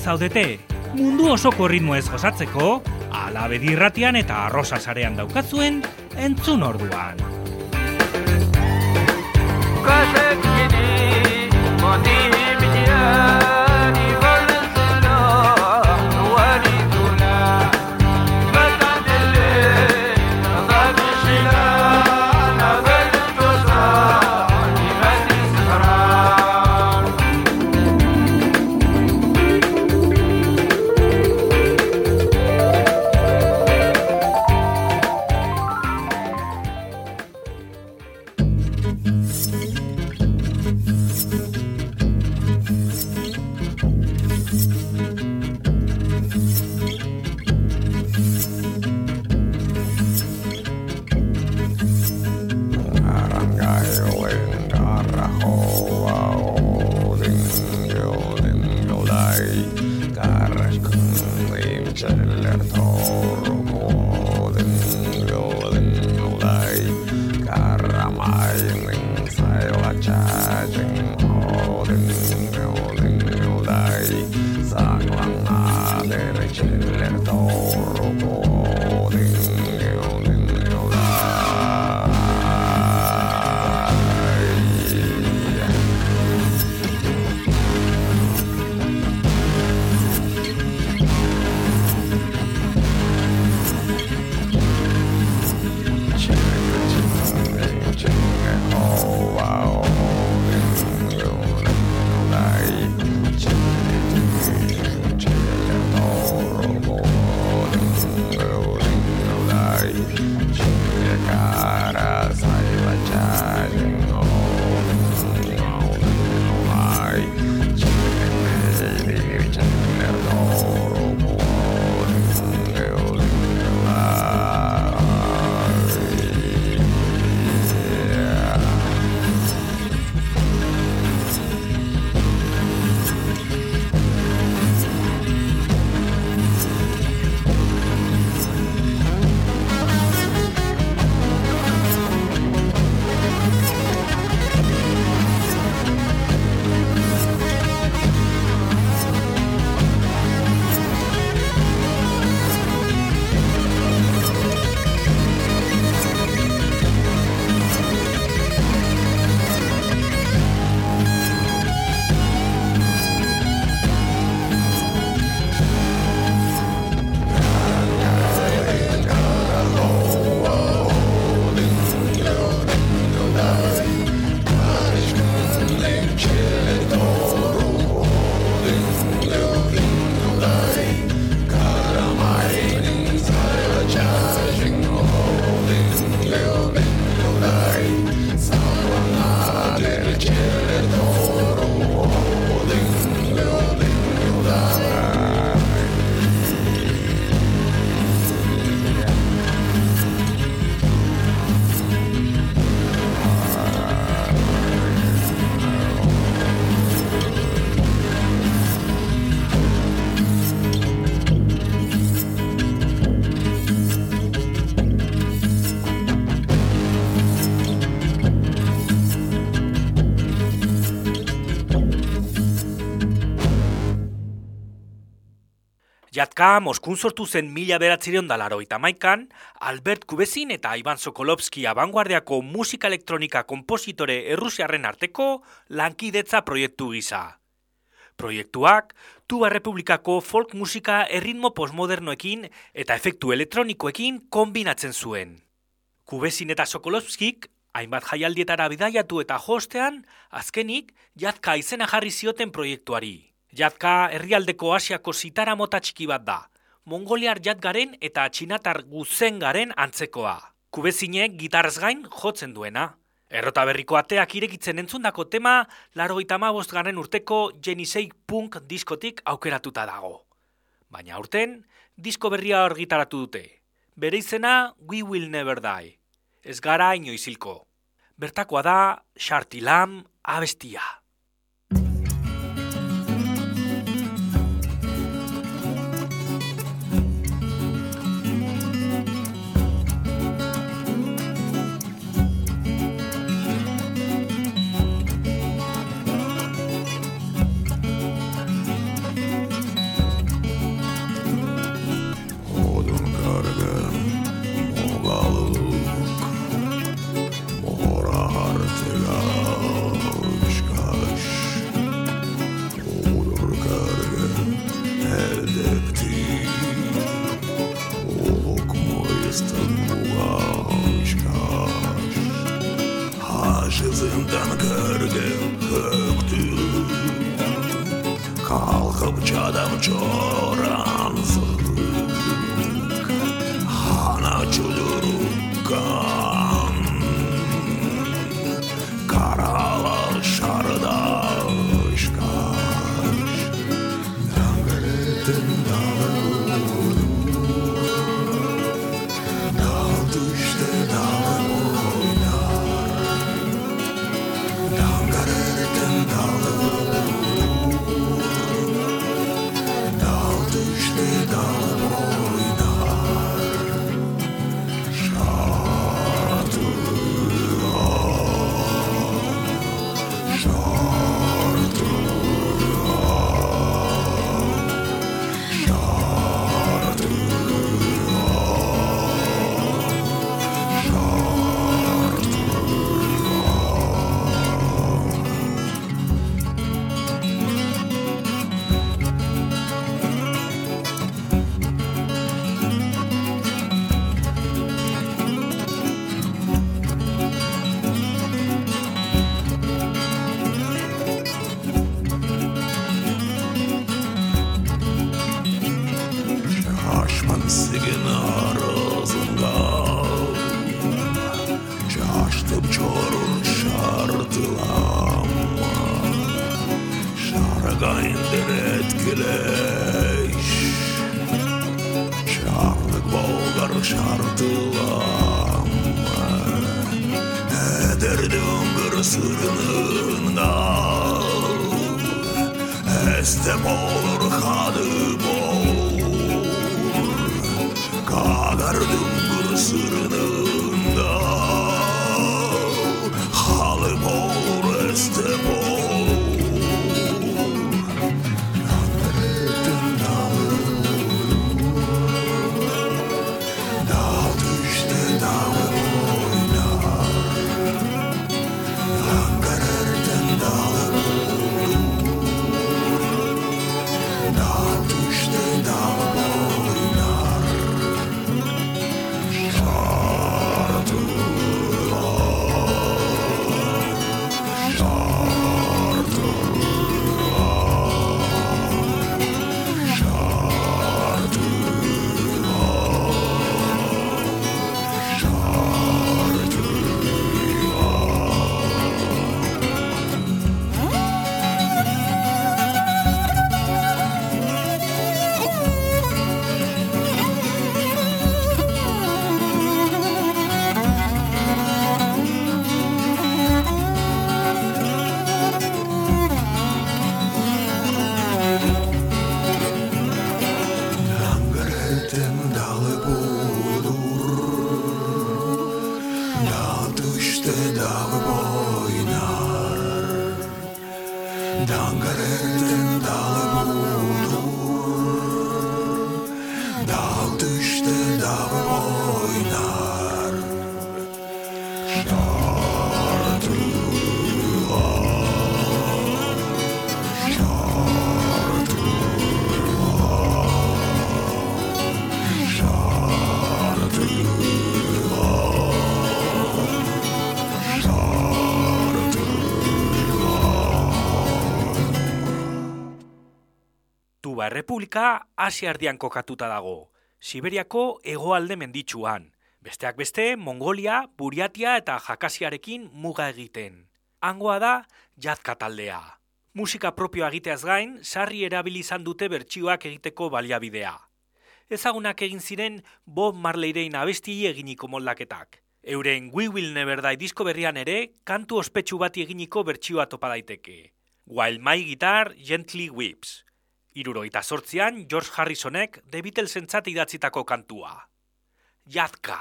Zaudete. Mundu osoko ritmo ez gozatzeko Ala bedirratian eta arrosa sarean daukazuen entzun orduan. Kasek Jatka Moskun sortu zen mila beratzireon dalaro maikan, Albert Kubezin eta Ivan Sokolovski abanguardiako musika elektronika kompositore errusiarren arteko lankidetza proiektu gisa. Proiektuak, Tuba Republikako folk musika erritmo postmodernoekin eta efektu elektronikoekin kombinatzen zuen. Kubezin eta Sokolovskik Hainbat jaialdietara bidaiatu eta jostean, azkenik, jazka izena jarri zioten proiektuari. Jazka herrialdeko asiako zitara mota txiki bat da. Mongoliar jatgaren eta txinatar guzengaren antzekoa. Kubezinek gitarrez gain jotzen duena. Errota berriko ateak irekitzen entzundako tema, laro bost garen urteko Jenisei Punk diskotik aukeratuta dago. Baina urten, disko berria argitaratu dute. Bere izena, We Will Never Die. Ez gara inoizilko. Bertakoa da, Shartilam abestia. بابا چادر اونجا Errepublika Asia erdian kokatuta dago, Siberiako hegoalde menditsuan, besteak beste Mongolia, Buriatia eta Jakasiarekin muga egiten. Hangoa da jazka taldea. Musika propioa egiteaz gain, sarri erabili izan dute bertsioak egiteko baliabidea. Ezagunak egin ziren Bob Marleyrein abesti eginiko moldaketak. Euren We Will Never Die disko berrian ere, kantu ospetsu bati eginiko bertsioa topa daiteke. While My Guitar Gently Weeps. Iruroita sortzian, George Harrisonek The Beatlesentzat idatzitako kantua. Jazka.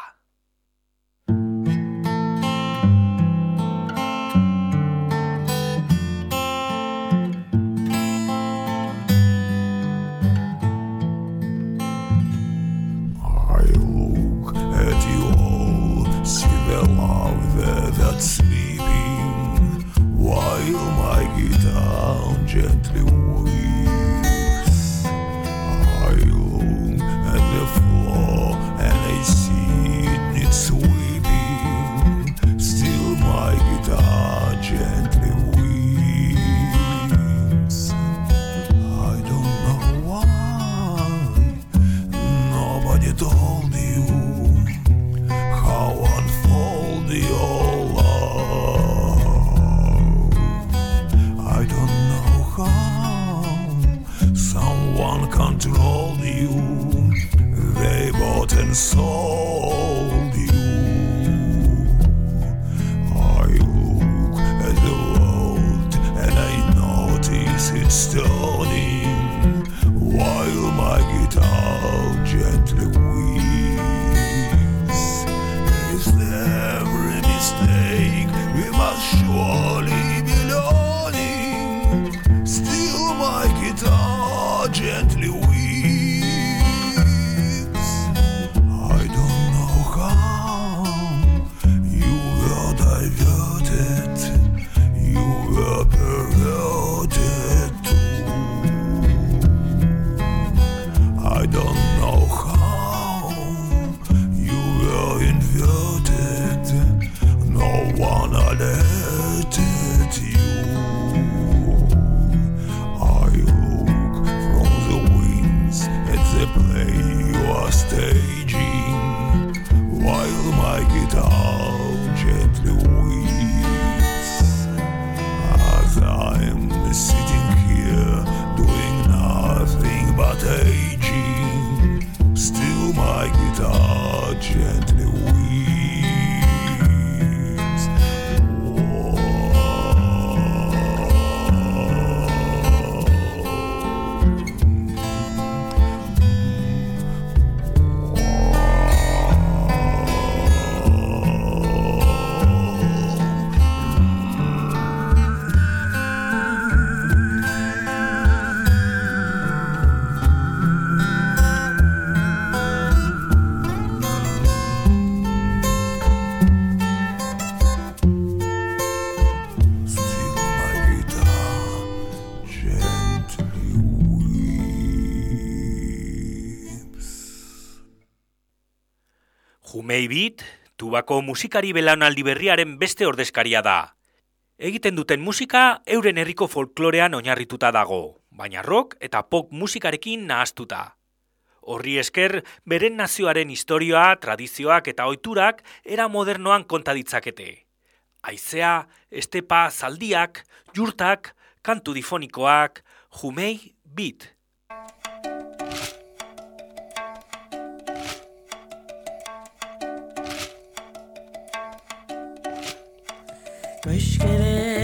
I look at you all, see the love that's sleeping, still my guitar gently Bit, tubako musikari belaunaldi berriaren beste ordezkaria da. Egiten duten musika euren herriko folklorean oinarrituta dago, baina rock eta pop musikarekin nahaztuta. Horri esker, beren nazioaren historioa, tradizioak eta ohiturak era modernoan konta ditzakete. Aizea, estepa, zaldiak, jurtak, kantu difonikoak, jumei bit. Fresh get.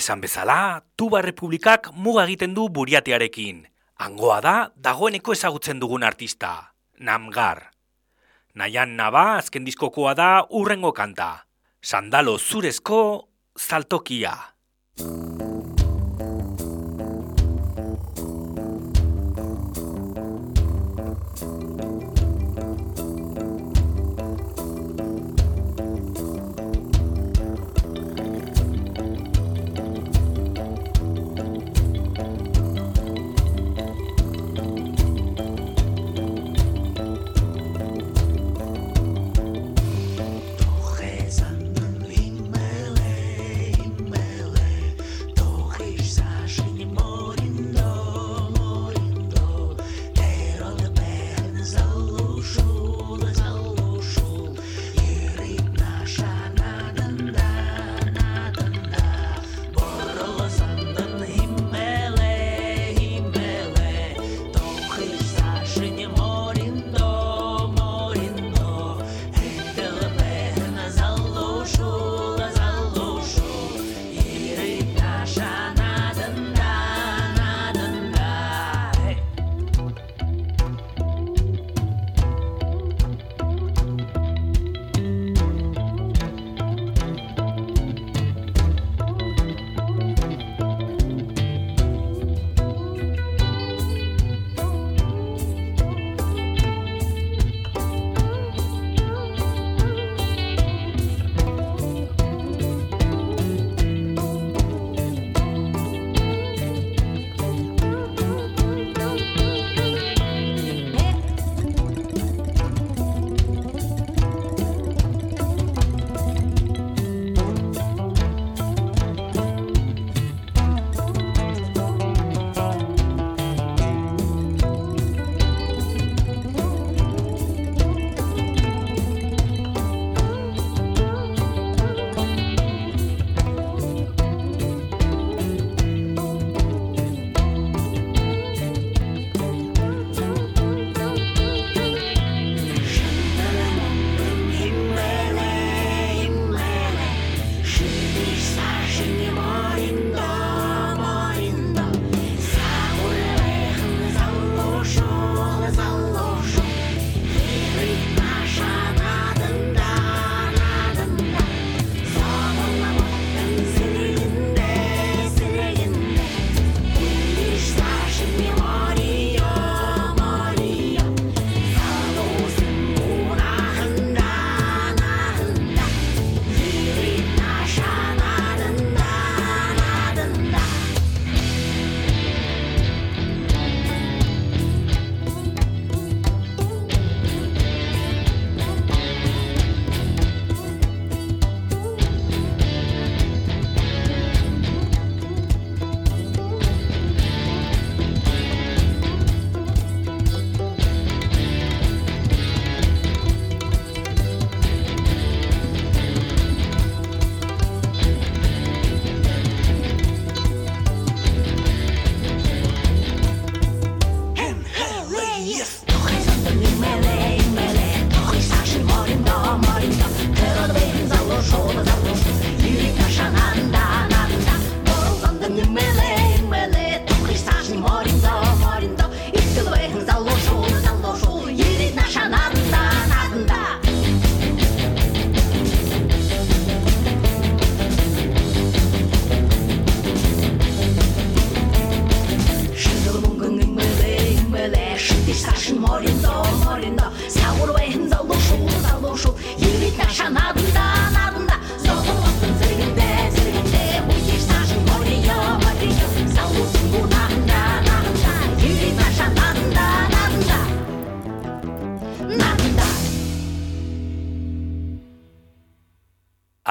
Esan bezala, Tuba Republikak muga egiten du buriatearekin. Angoa da, dagoeneko ezagutzen dugun artista, Namgar. Naian naba azken diskokoa da urrengo kanta. Sandalo zurezko saltokia.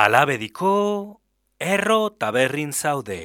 Alabediko erro taberrin zaude.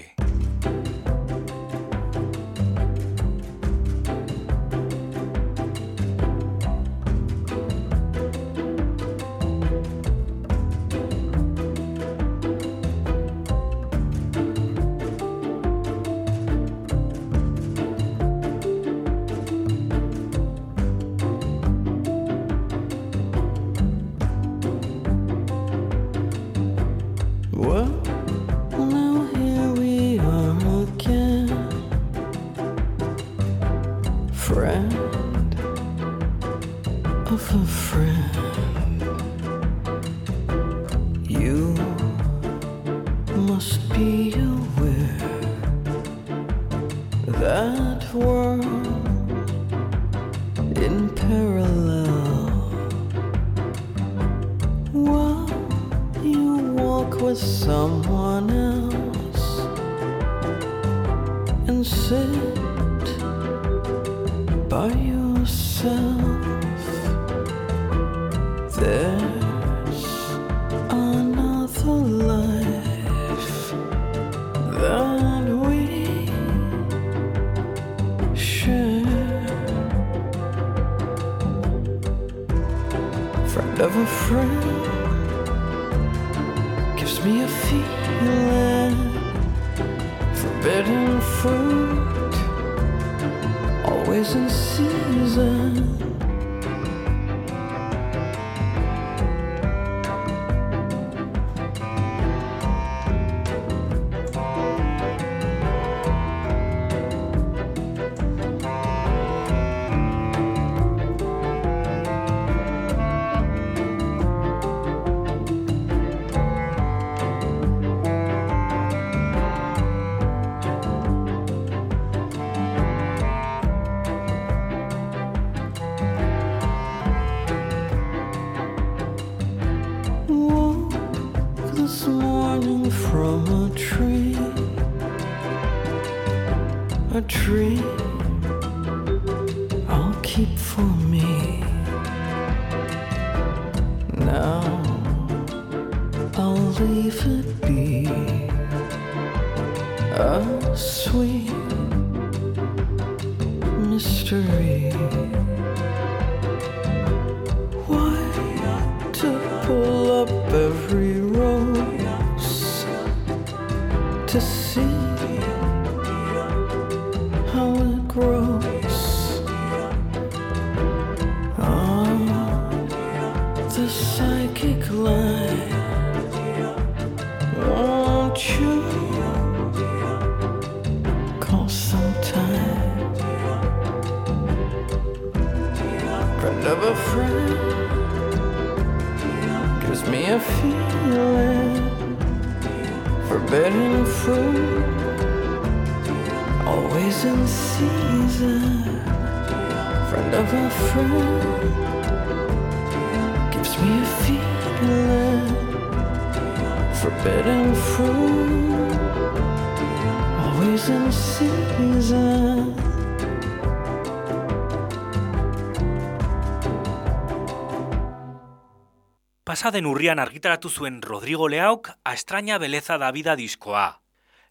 Pasaden urrian argitaratu zuen Rodrigo Leauk A extraña beleza da vida diskoa.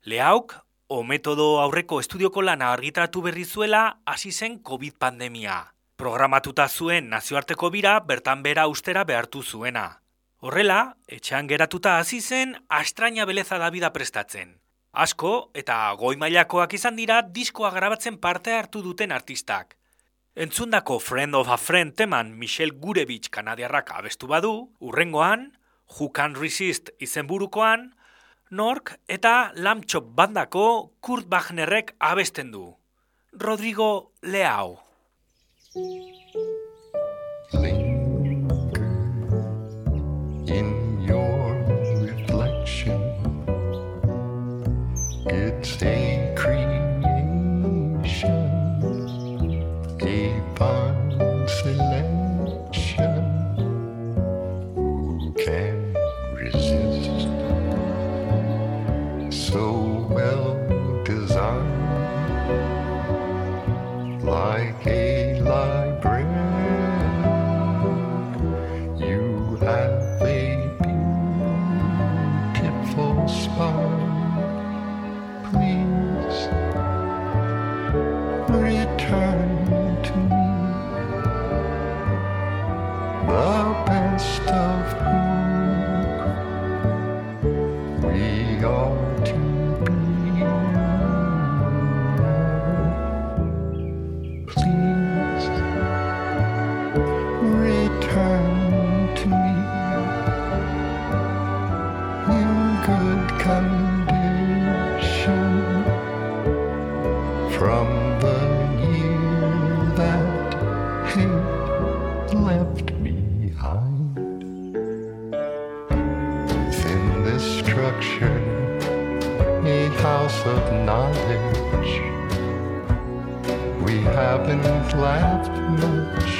Leauk, o metodo aurreko estudioko lana argitaratu berri zuela hasi zen COVID pandemia. Programatuta zuen nazioarteko bira bertan bera ustera behartu zuena. Horrela, etxean geratuta hasi zen A extraña beleza da vida prestatzen. Asko eta goi mailakoak izan dira diskoa grabatzen parte hartu duten artistak. Entzundako Friend of a Friend teman Michel Gurevich kanadiarrak abestu badu, urrengoan, Who Can Resist izenburukoan, Nork eta Lamchop bandako Kurt Wagnerrek abesten du. Rodrigo Leao. linger in your reflection. It's a and laughed much.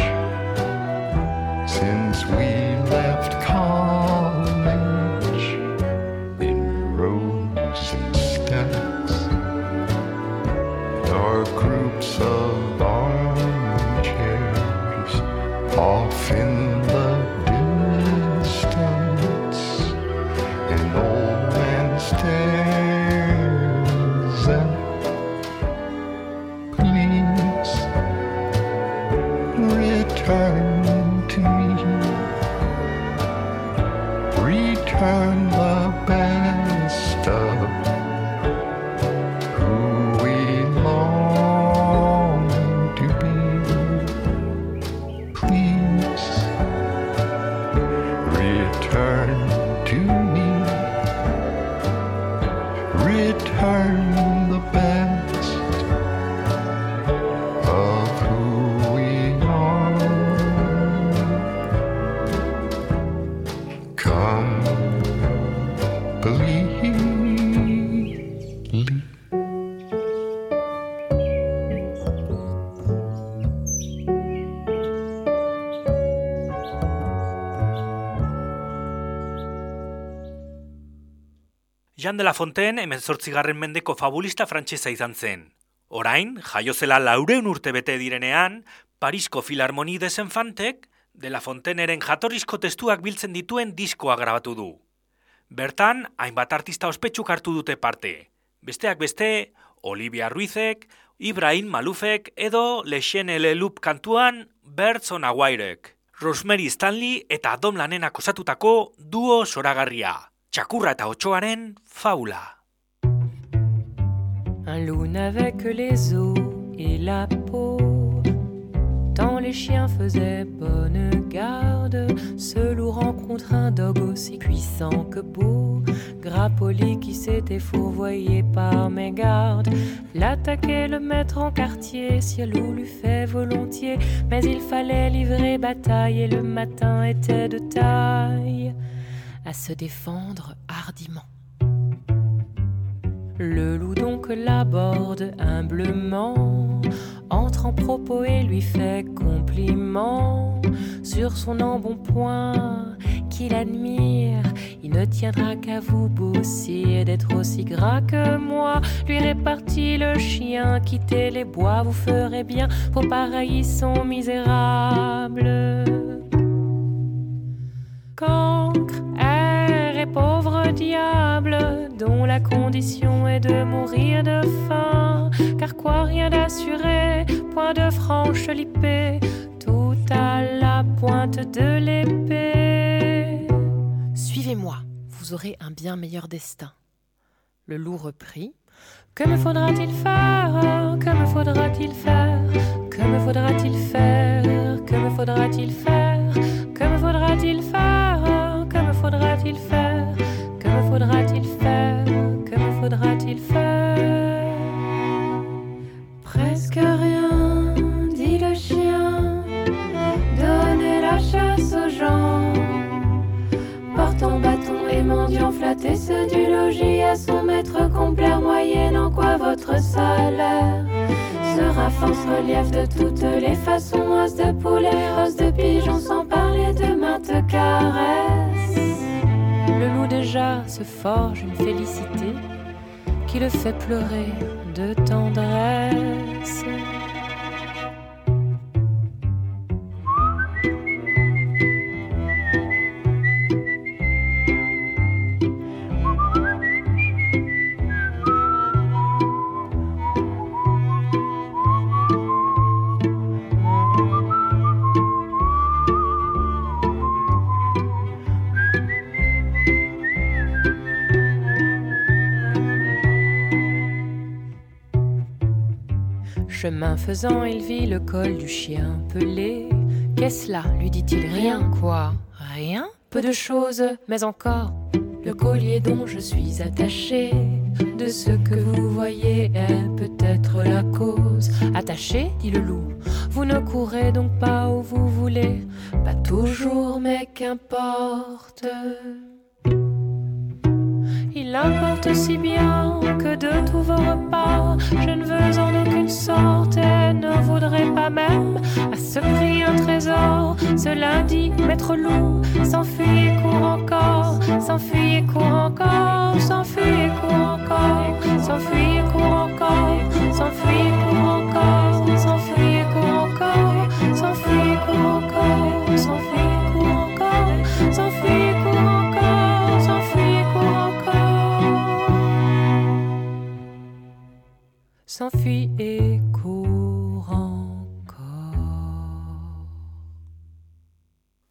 Jean de la Fontaine emezortzigarren mendeko fabulista frantsesa izan zen. Orain, jaio zela laureun urte bete direnean, Parisko Filarmoni desenfantek de la Fontaineren jatorrizko testuak biltzen dituen diskoa grabatu du. Bertan, hainbat artista ospetsuk hartu dute parte. Besteak beste, Olivia Ruizek, Ibrahim Malufek edo Lexene Lelup kantuan Birds on a Wirek. Rosemary Stanley eta Dom Lanenak osatutako duo soragarria. Txakurra eta faula. Un loup n'avait que les os et la peau. Tant les chiens faisaient bonne garde, ce loup rencontre un dog aussi puissant que beau. Grappoli qui s'était fourvoyé par mes gardes, l'attaquer, le mettre en quartier, si loup lui fait volontiers. Mais il fallait livrer bataille et le matin était de taille à se défendre hardiment. Le loup donc l'aborde humblement, entre en propos et lui fait compliment sur son embonpoint qu'il admire. Il ne tiendra qu'à vous bosser d'être aussi gras que moi. Lui répartit le chien, quittez les bois, vous ferez bien. Vos pareils sont misérables. Cancre, air et pauvre diable, dont la condition est de mourir de faim. Car quoi, rien d'assuré, point de franche lipée, tout à la pointe de l'épée. Suivez-moi, vous aurez un bien meilleur destin. Le loup reprit. Que me faudra-t-il faire? Que me faudra-t-il faire? Que me faudra-t-il faire? Que me faudra-t-il faire? Que me faudra-t-il faire? Faudra-t-il faire? Que me faudra-t-il faire? Que me faudra-t-il faire? Presque rien, dit le chien. Donnez la chasse aux gens. Portant bâton et mendiant flatté, ceux du logis à son maître complaire, moyennant quoi votre salaire sera force relief de toutes les façons, os de poulet, os de pigeon, sans parler de maintes caresses. Le loup déjà se forge une félicité qui le fait pleurer de tendresse. Chemin faisant, il vit le col du chien pelé. Qu'est-ce là lui dit-il? Rien, quoi? Rien? Peu de choses, mais encore le collier dont je suis attaché. De ce que vous voyez est peut-être la cause. Attaché, dit le loup. Vous ne courez donc pas où vous voulez. Pas toujours, mais qu'importe. Il importe si bien que de tous vos repas, je ne veux en aucune sorte et ne voudrais pas même à ce prix un trésor. Ce lundi, maître loup s'enfuit et court encore, s'enfuit et court encore, s'enfuit et court encore, s'enfuit et court encore, s'enfuit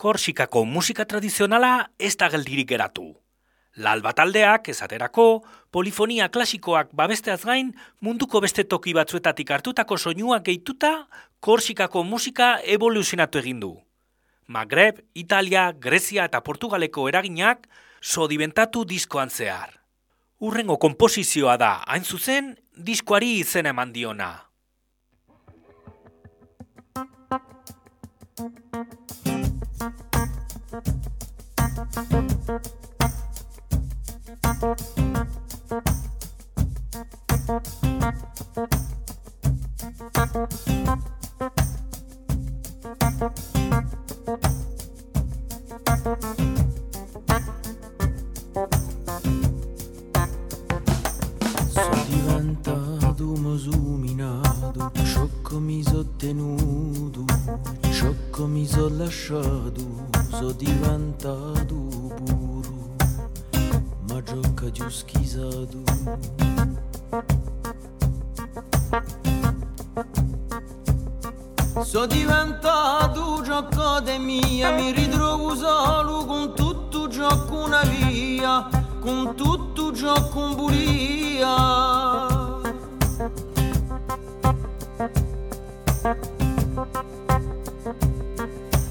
Korsikako musika tradizionala ez da geldirik geratu. Lalba taldeak, esaterako, polifonia klasikoak babesteaz gain, munduko beste toki batzuetatik hartutako soinuak gehituta, Korsikako musika evoluzionatu egin du. Magreb, Italia, Grezia eta Portugaleko eraginak sodibentatu diskoan zehar. Urrengo konposizioa da, hain zuzen, diskoari izena eman diona. Sentimental do meu ciocco mi so tenuto, ciocco mi so lasciato, so diventato puro, ma gioca giù schisato. So diventato gioco de mia, mi ritrovo solo con tutto gioco una via, con tutto gioco un bulia.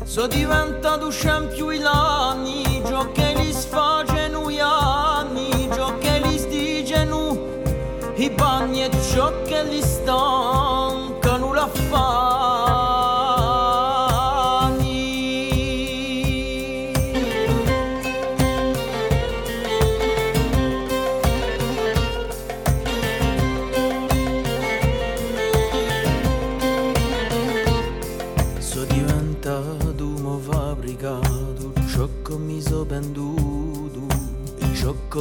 So diventato scempio i anni, gioco che li sfaceno gli anni, gioco che li stigeno i bagni e ciò che li stancano la fani.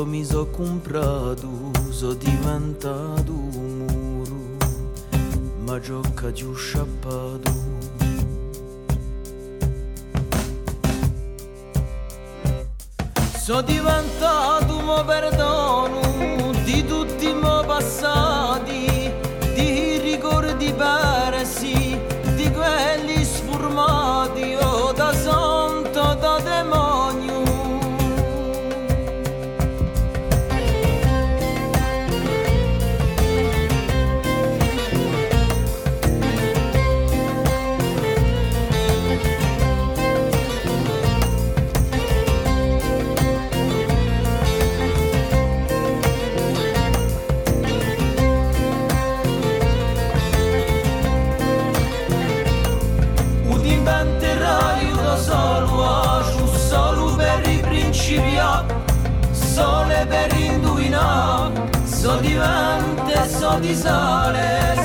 E che mi so comprato, so diventato un muro, ma gioca giù sciappato. So diventato mo perdono di tutti mo passati, di sole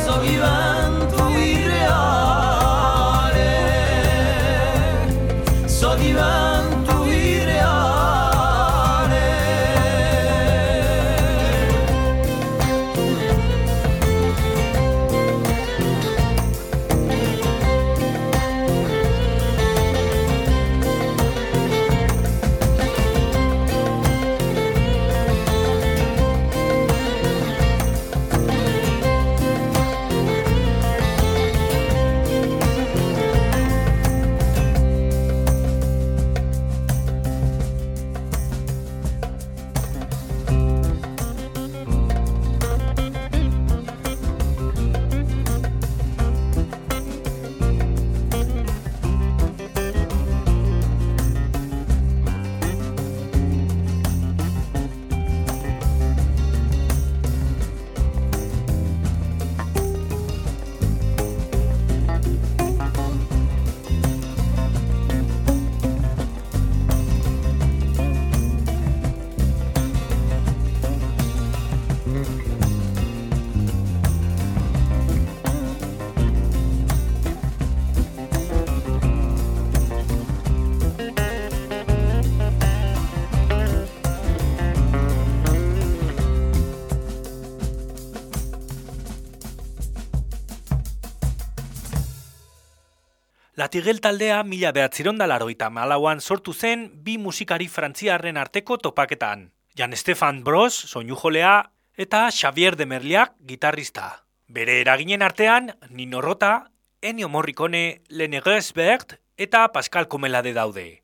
Latigel taldea mila behatziron eta malauan sortu zen bi musikari frantziarren arteko topaketan. Jan Stefan Bros, soinu jolea, eta Xavier de Merliak, gitarrista. Bere eraginen artean, Nino Rota, Ennio Morricone, Lene Gersbert eta Pascal Comelade daude.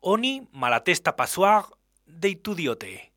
Oni malatesta pasoar deitu diote.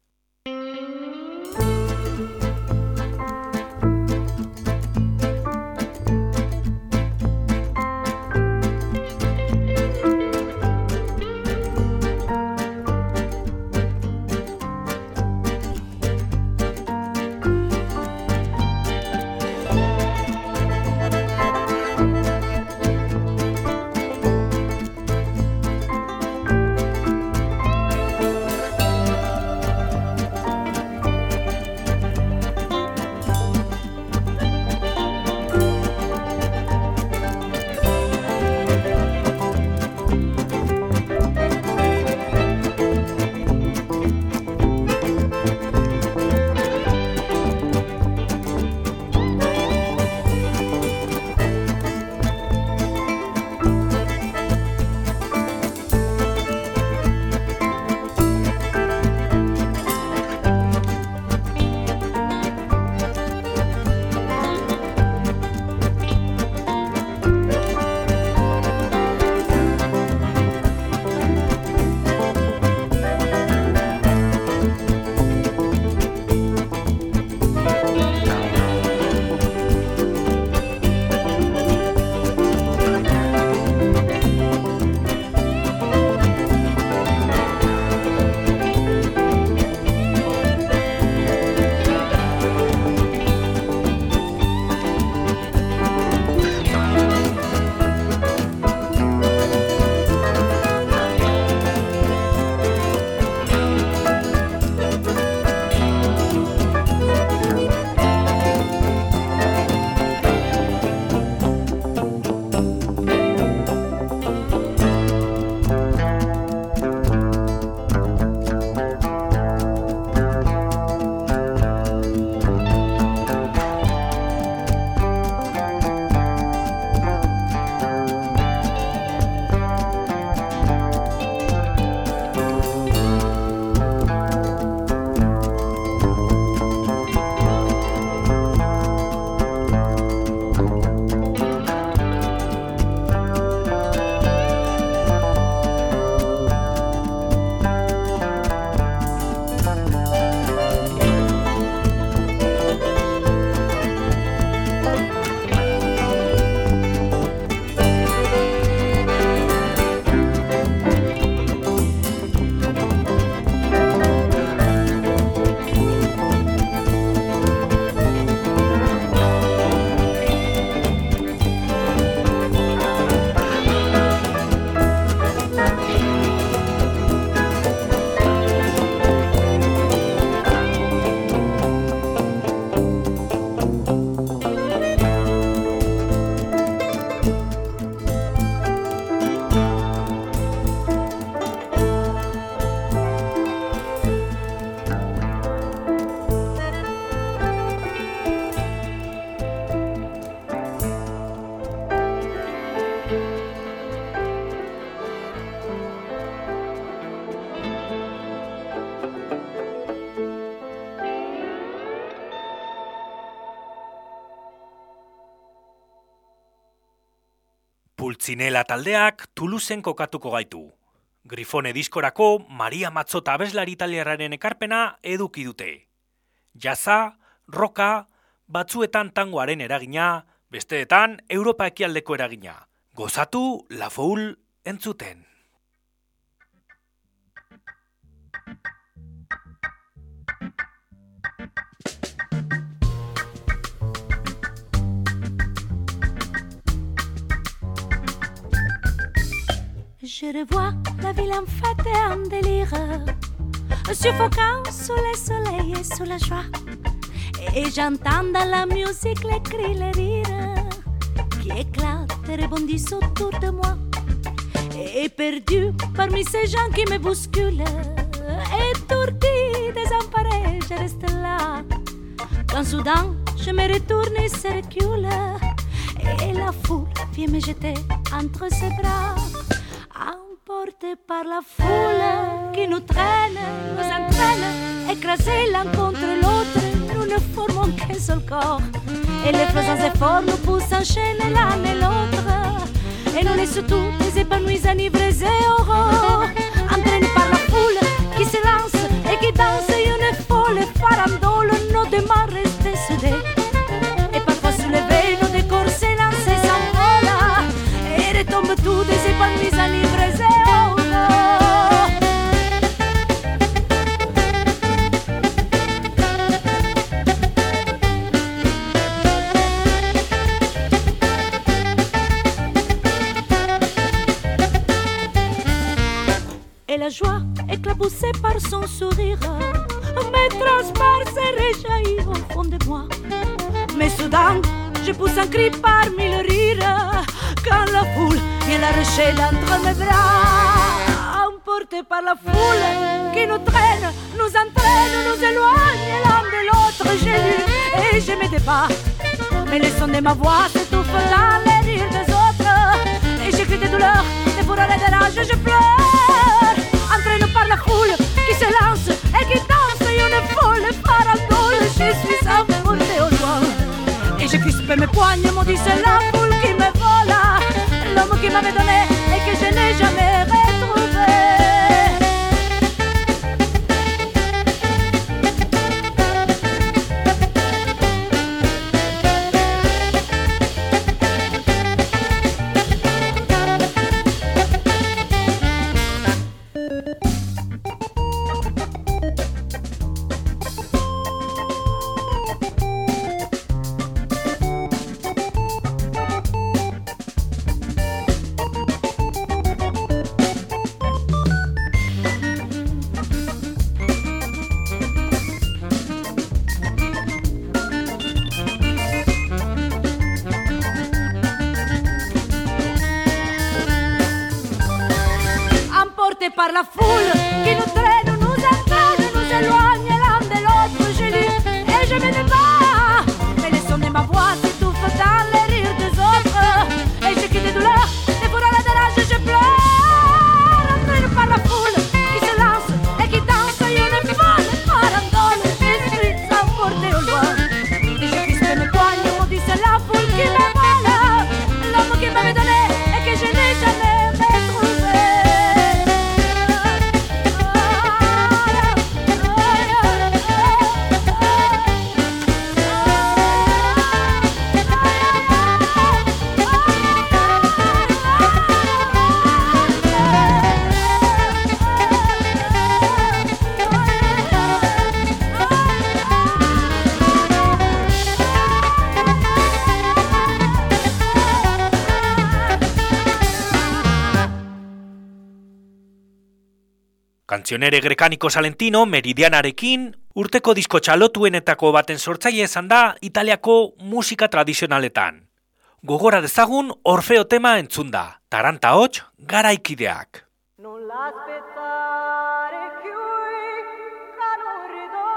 Pultzinela taldeak Tuluzen kokatuko gaitu. Grifone diskorako Maria Matzota abeslari italiarraren ekarpena eduki dute. Jaza, roka, batzuetan tangoaren eragina, besteetan Europa ekialdeko eragina. Gozatu La Foul entzuten. Je revois la ville en fête et en délire, suffocant sous le soleil et sous la joie. Et j'entends dans la musique les cris, les rires qui éclatent et rebondissent autour de moi. Et perdu parmi ces gens qui me bousculent, étourdi, désemparé, je reste là. Quand soudain je me retourne et se recule, Et la foule vient me jeter entre ses bras. Emportés par la foule qui nous traîne, nous entraîne, écrasés l'un contre l'autre, nous ne formons qu'un seul corps. Et les faisant efforts nous poussent enchaîner l'un et l'autre. Et nous laissent tous les épanouis, enivrés et heureux. Entraînés par la foule qui se lance et qui danse une folle farandole, joie éclaboussée par son sourire me transperce et réjaillit au fond de moi. Mais soudain, je pousse un cri parmi le rire quand la foule vient la rechelle entre mes bras. Emporté par la foule qui nous traîne, nous entraîne, nous éloigne l'un de l'autre. J'ai lu et je me débat. Mais le son de ma voix s'étouffe dans les rires des autres. Et je crie de douleur, de fureur et de rage, je pleure. La foule qui se lance et qui danse une folle farandole. Je suis emporté au loin. Et je crispe mes poignes, maudit c'est la foule qui me vole. L'homme qui m'avait donné Kantzionere grekaniko Salentino Meridianarekin urteko disko txalotuenetako baten sortzaile izan da Italiako musika tradizionaletan. Gogora dezagun Orfeo tema entzun da, Taranta hots garaikideak. Non l'aspettare che non ritorna.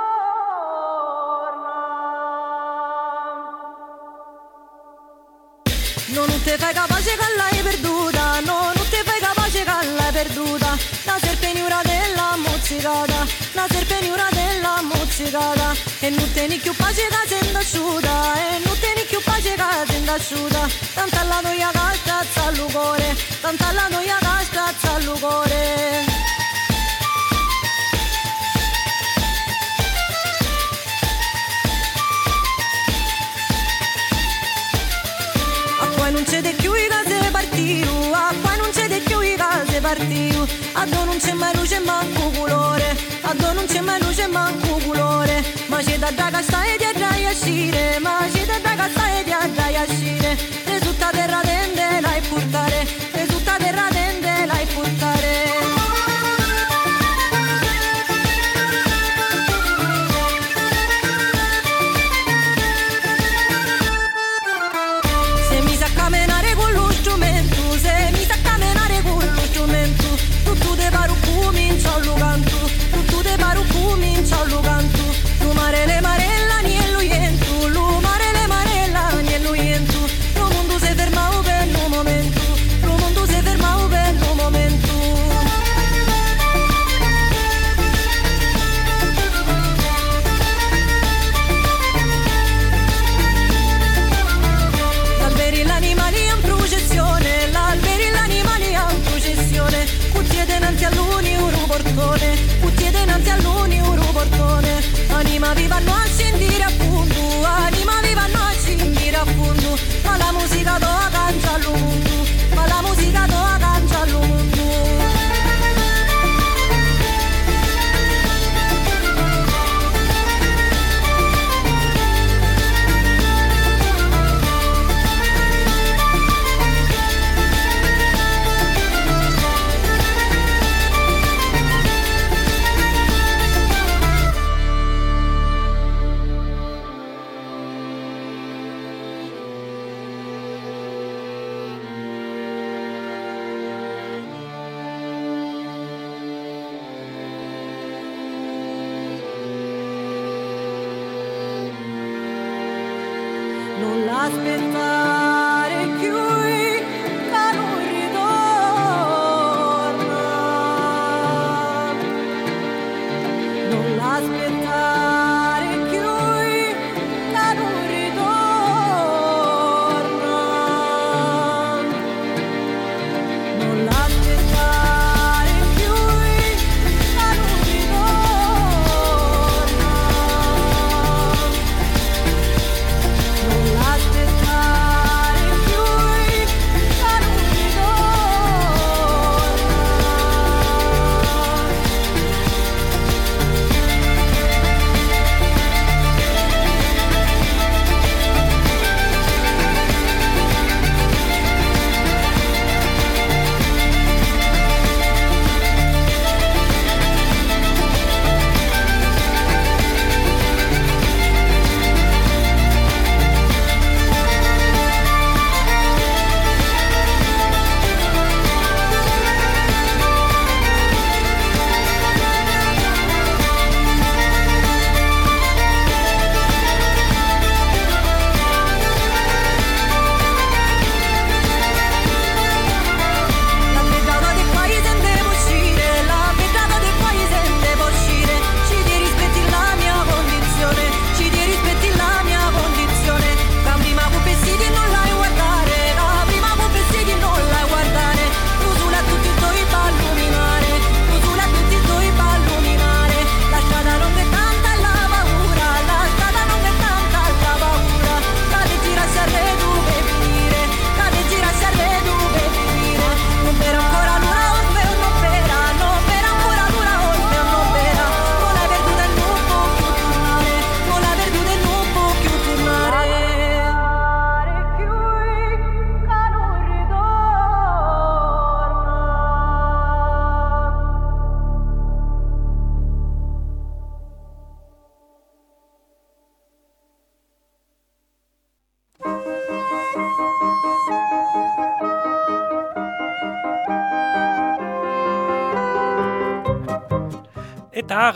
No, non te fai capace pagirada E nu te nici pagirada zenda ciuda E nu te nici pagirada zenda ciuda Tanta la noi agasta salugore Tanta la noi agasta salugore Acqua non c'è di più i case partiu Acqua non c'è di più i case partiu. Addo non c'è mai Magie da dragoste e de draie și de magie de dragoste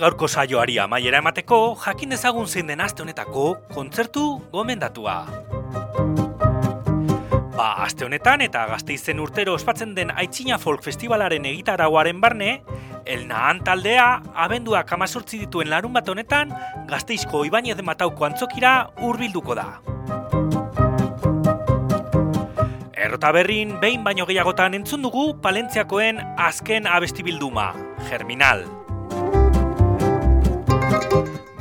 gaurko saioari amaiera emateko, jakin dezagun zein den aste honetako kontzertu gomendatua. Ba, aste honetan eta gazteizen urtero ospatzen den Aitzina Folk Festivalaren egitarauaren barne, El Nahan taldea abenduak amazortzi dituen larun bat honetan gazteizko Ibanez Matauko antzokira hurbilduko da. Errota berrin, behin baino gehiagotan entzun dugu Palentziakoen azken abesti bilduma, Germinal.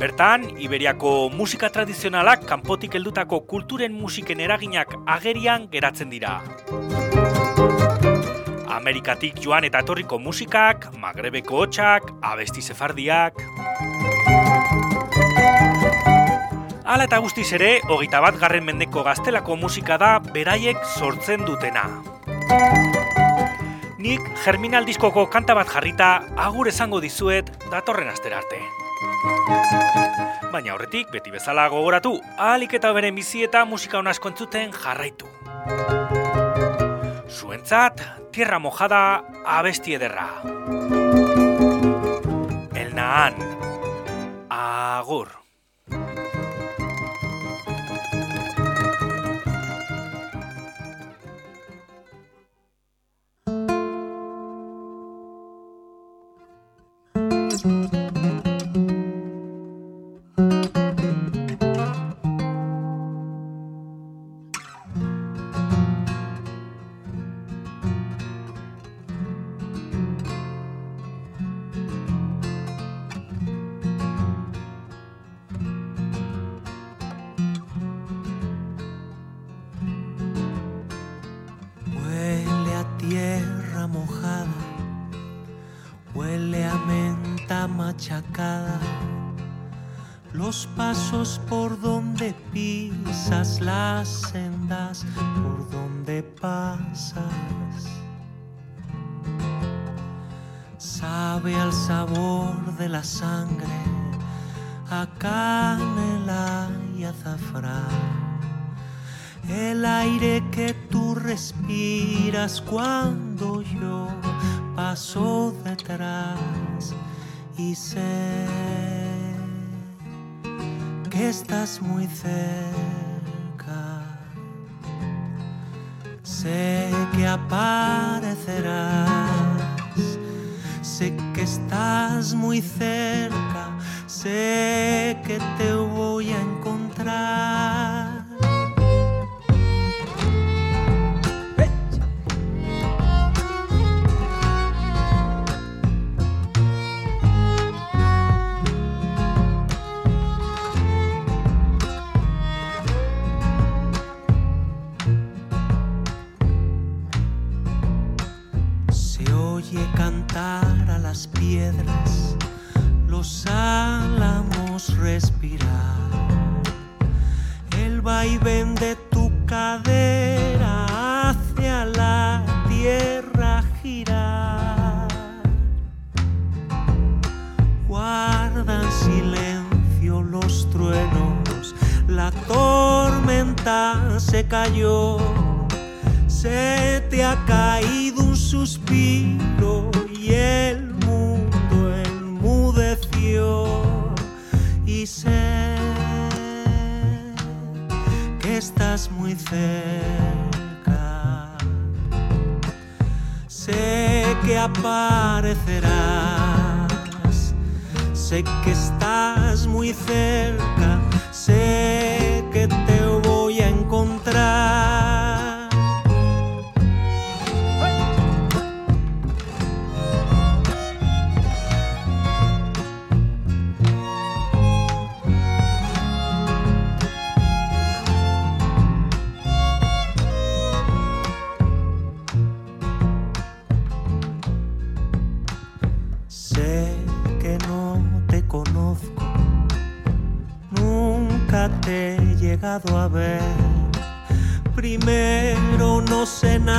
Bertan, Iberiako musika tradizionalak kanpotik heldutako kulturen musiken eraginak agerian geratzen dira. Amerikatik joan eta etorriko musikak, Magrebeko hotxak, abesti sefardiak... Hala eta guztiz ere, hogeita bat garren mendeko gaztelako musika da beraiek sortzen dutena. Nik Germinal diskoko kanta bat jarrita agur esango dizuet datorren astera arte. Baina horretik, beti bezala gogoratu, ahalik eta beren bizi eta musika honasko entzuten jarraitu. Zuentzat, tierra mojada, abesti ederra. El Nahan. Agur. De la sangre, a canela y azafrán el aire que tú respiras cuando yo paso detrás y sé que estás muy cerca. anything. Oye cantar a las piedras, los álamos respirar. El vaivén de tu cadera hacia la tierra girar. Guardan silencio los truenos, la tormenta se cayó se te ha caído un suspiro y el mundo enmudeció y sé que estás muy cerca. Sé que aparecerás. Sé que estás muy cerca. Sé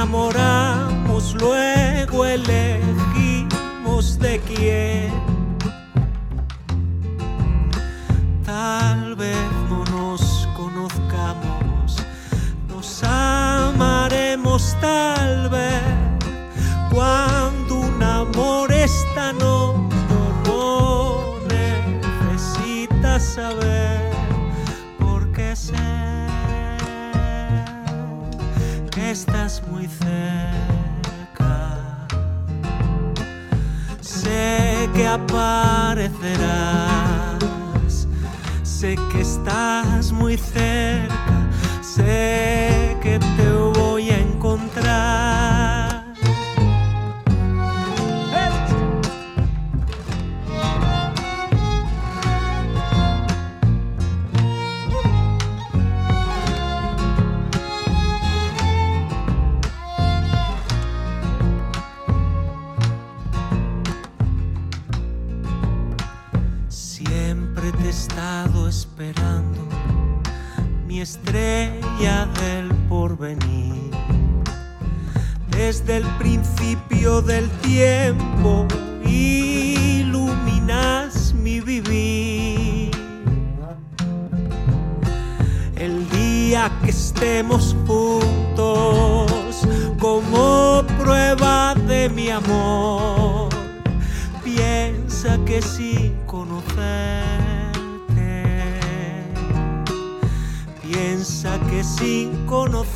enamoramos, luego elegimos de quién. Tal vez no nos conozcamos, nos amaremos tal vez cuando un amor es tan hondo, no saber, estás muy cerca. Sé que aparecerás, sé que estás muy cerca, sé que juntos como prueba de mi amor. Piensa que sin conocerte, piensa que sin conocerte